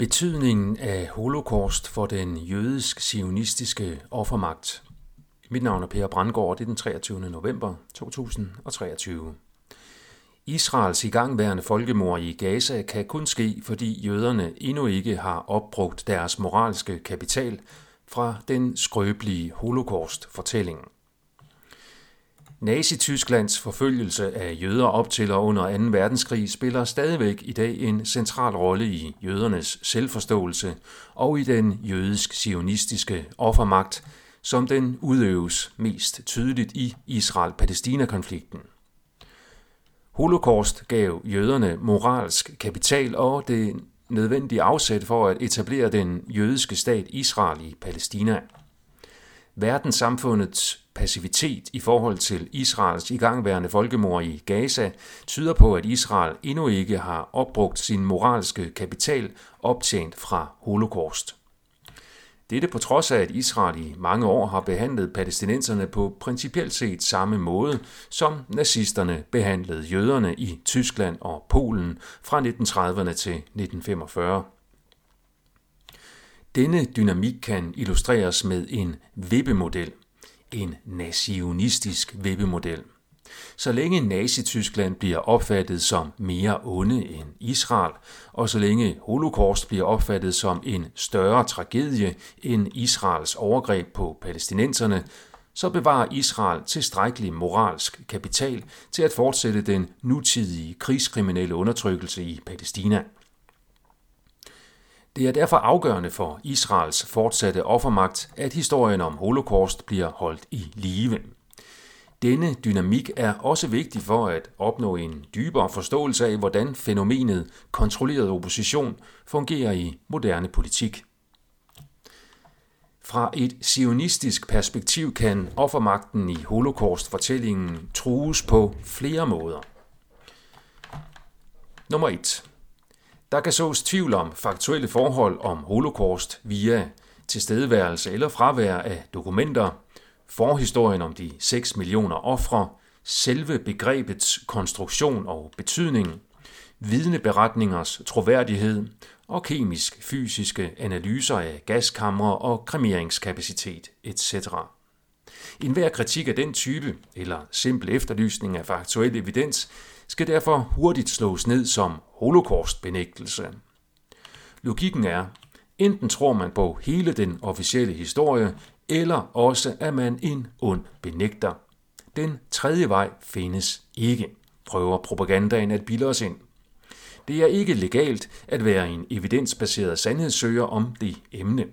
Betydningen af holocaust for den jødisk-sionistiske offermagt. Mit navn er Per Brandgaard, det er den 23. november 2023. Israels igangværende folkemord i Gaza kan kun ske, fordi jøderne endnu ikke har opbrugt deres moralske kapital fra den skrøbelige holocaust-fortælling. Nazi-Tysklands forfølgelse af jøder op til og under 2. verdenskrig spiller stadigvæk i dag en central rolle i jødernes selvforståelse og i den jødisk-sionistiske offermagt, som den udøves mest tydeligt i Israel-Palæstina-konflikten. Holocaust gav jøderne moralsk kapital og det nødvendige afsæt for at etablere den jødiske stat Israel i Palæstina. Verdenssamfundets passivitet i forhold til Israels igangværende folkemord i Gaza tyder på, at Israel endnu ikke har opbrugt sin moralske kapital optjent fra holocaust. Dette på trods af, at Israel i mange år har behandlet palæstinenserne på principielt set samme måde, som nazisterne behandlede jøderne i Tyskland og Polen fra 1930'erne til 1945. Denne dynamik kan illustreres med en vippemodel, en nationistisk vippemodel. Så længe Nazi-Tyskland bliver opfattet som mere onde end Israel, og så længe holocaust bliver opfattet som en større tragedie end Israels overgreb på palæstinenserne, så bevarer Israel tilstrækkelig moralsk kapital til at fortsætte den nutidige krigskriminelle undertrykkelse i Palæstina. Det er derfor afgørende for Israels fortsatte offermagt, at historien om holocaust bliver holdt i live. Denne dynamik er også vigtig for at opnå en dybere forståelse af, hvordan fænomenet kontrolleret opposition fungerer i moderne politik. Fra et sionistisk perspektiv kan offermagten i holocaust-fortællingen trues på flere måder. Nummer 1. Der kan sås tvivl om faktuelle forhold om holocaust via tilstedeværelse eller fravær af dokumenter, forhistorien om de 6 millioner ofre, selve begrebets konstruktion og betydning, vidneberetningers troværdighed og kemisk-fysiske analyser af gaskamre og kremeringskapacitet etc. En hver kritik af den type, eller simpel efterlysning af faktuel evidens, skal derfor hurtigt slås ned som holocaustbenægtelse. Logikken er, enten tror man på hele den officielle historie, eller også er man en ond benægter. Den tredje vej findes ikke, prøver propagandaen at bilde os ind. Det er ikke legalt at være en evidensbaseret sandhedssøger om det emne.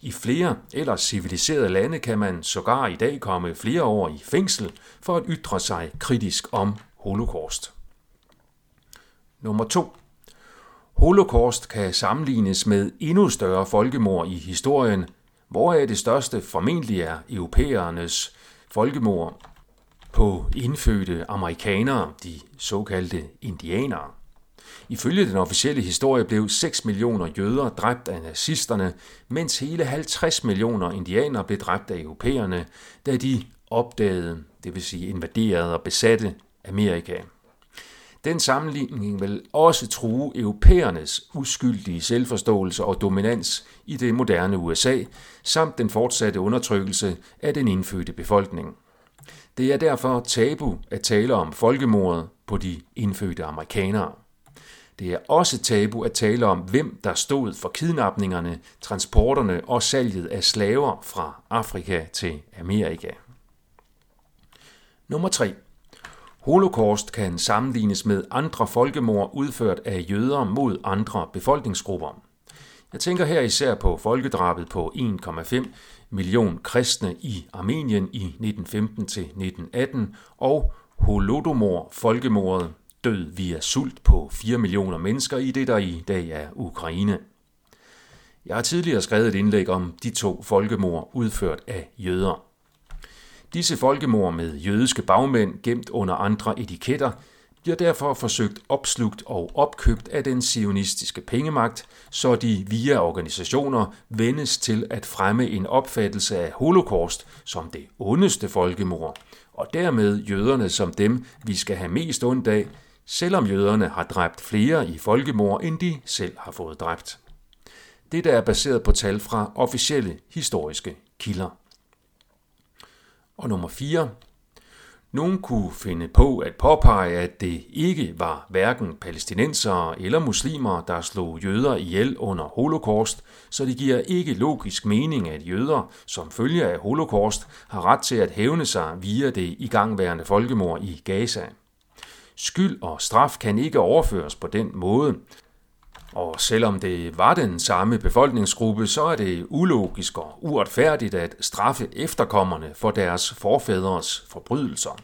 I flere eller civiliserede lande kan man sågar i dag komme flere år i fængsel for at ytre sig kritisk om holocaust. Nummer 2. Holocaust kan sammenlignes med endnu større folkemord i historien, hvoraf det største formentlig er europæernes folkemord på indfødte amerikanere, de såkaldte indianere. Ifølge den officielle historie blev 6 millioner jøder dræbt af nazisterne, mens hele 50 millioner indianere blev dræbt af europæerne, da de opdagede, det vil sige invaderede og besatte Amerika. Den sammenligning vil også true europæernes uskyldige selvforståelse og dominans i det moderne USA, samt den fortsatte undertrykkelse af den indfødte befolkning. Det er derfor tabu at tale om folkemordet på de indfødte amerikanere. Det er også tabu at tale om, hvem der stod for kidnapningerne, transporterne og salget af slaver fra Afrika til Amerika. Nummer 3. Holocaust kan sammenlignes med andre folkemord udført af jøder mod andre befolkningsgrupper. Jeg tænker her især på folkedrabet på 1,5 million kristne i Armenien i 1915-1918 og Holodomor, folkemordet, død via sult på 4 millioner mennesker i det, der i dag er Ukraine. Jeg har tidligere skrevet et indlæg om de to folkemord udført af jøder. Disse folkemord med jødiske bagmænd gemt under andre etiketter bliver derfor forsøgt opslugt og opkøbt af den sionistiske pengemagt, så de via organisationer vendes til at fremme en opfattelse af holocaust som det ondeste folkemord, og dermed jøderne som dem, vi skal have mest ondt af, selvom jøderne har dræbt flere i folkemord, end de selv har fået dræbt. Dette er baseret på tal fra officielle historiske kilder. Og nummer 4. Nogen kunne finde på at påpege, at det ikke var hverken palæstinensere eller muslimer, der slog jøder ihjel under holocaust, så det giver ikke logisk mening, at jøder, som følger af holocaust, har ret til at hævne sig via det igangværende folkemord i Gaza. Skyld og straf kan ikke overføres på den måde, og selvom det var den samme befolkningsgruppe, så er det ulogisk og uretfærdigt at straffe efterkommerne for deres forfædres forbrydelser.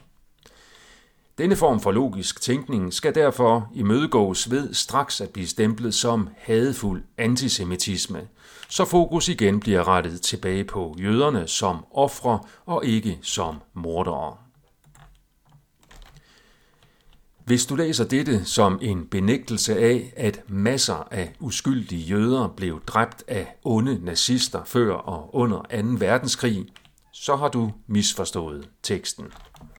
Denne form for logisk tænkning skal derfor imødegås ved straks at blive stemplet som hadefuld antisemitisme, så fokus igen bliver rettet tilbage på jøderne som ofre og ikke som mordere. Hvis du læser dette som en benægtelse af, at masser af uskyldige jøder blev dræbt af onde nazister før og under 2. verdenskrig, så har du misforstået teksten.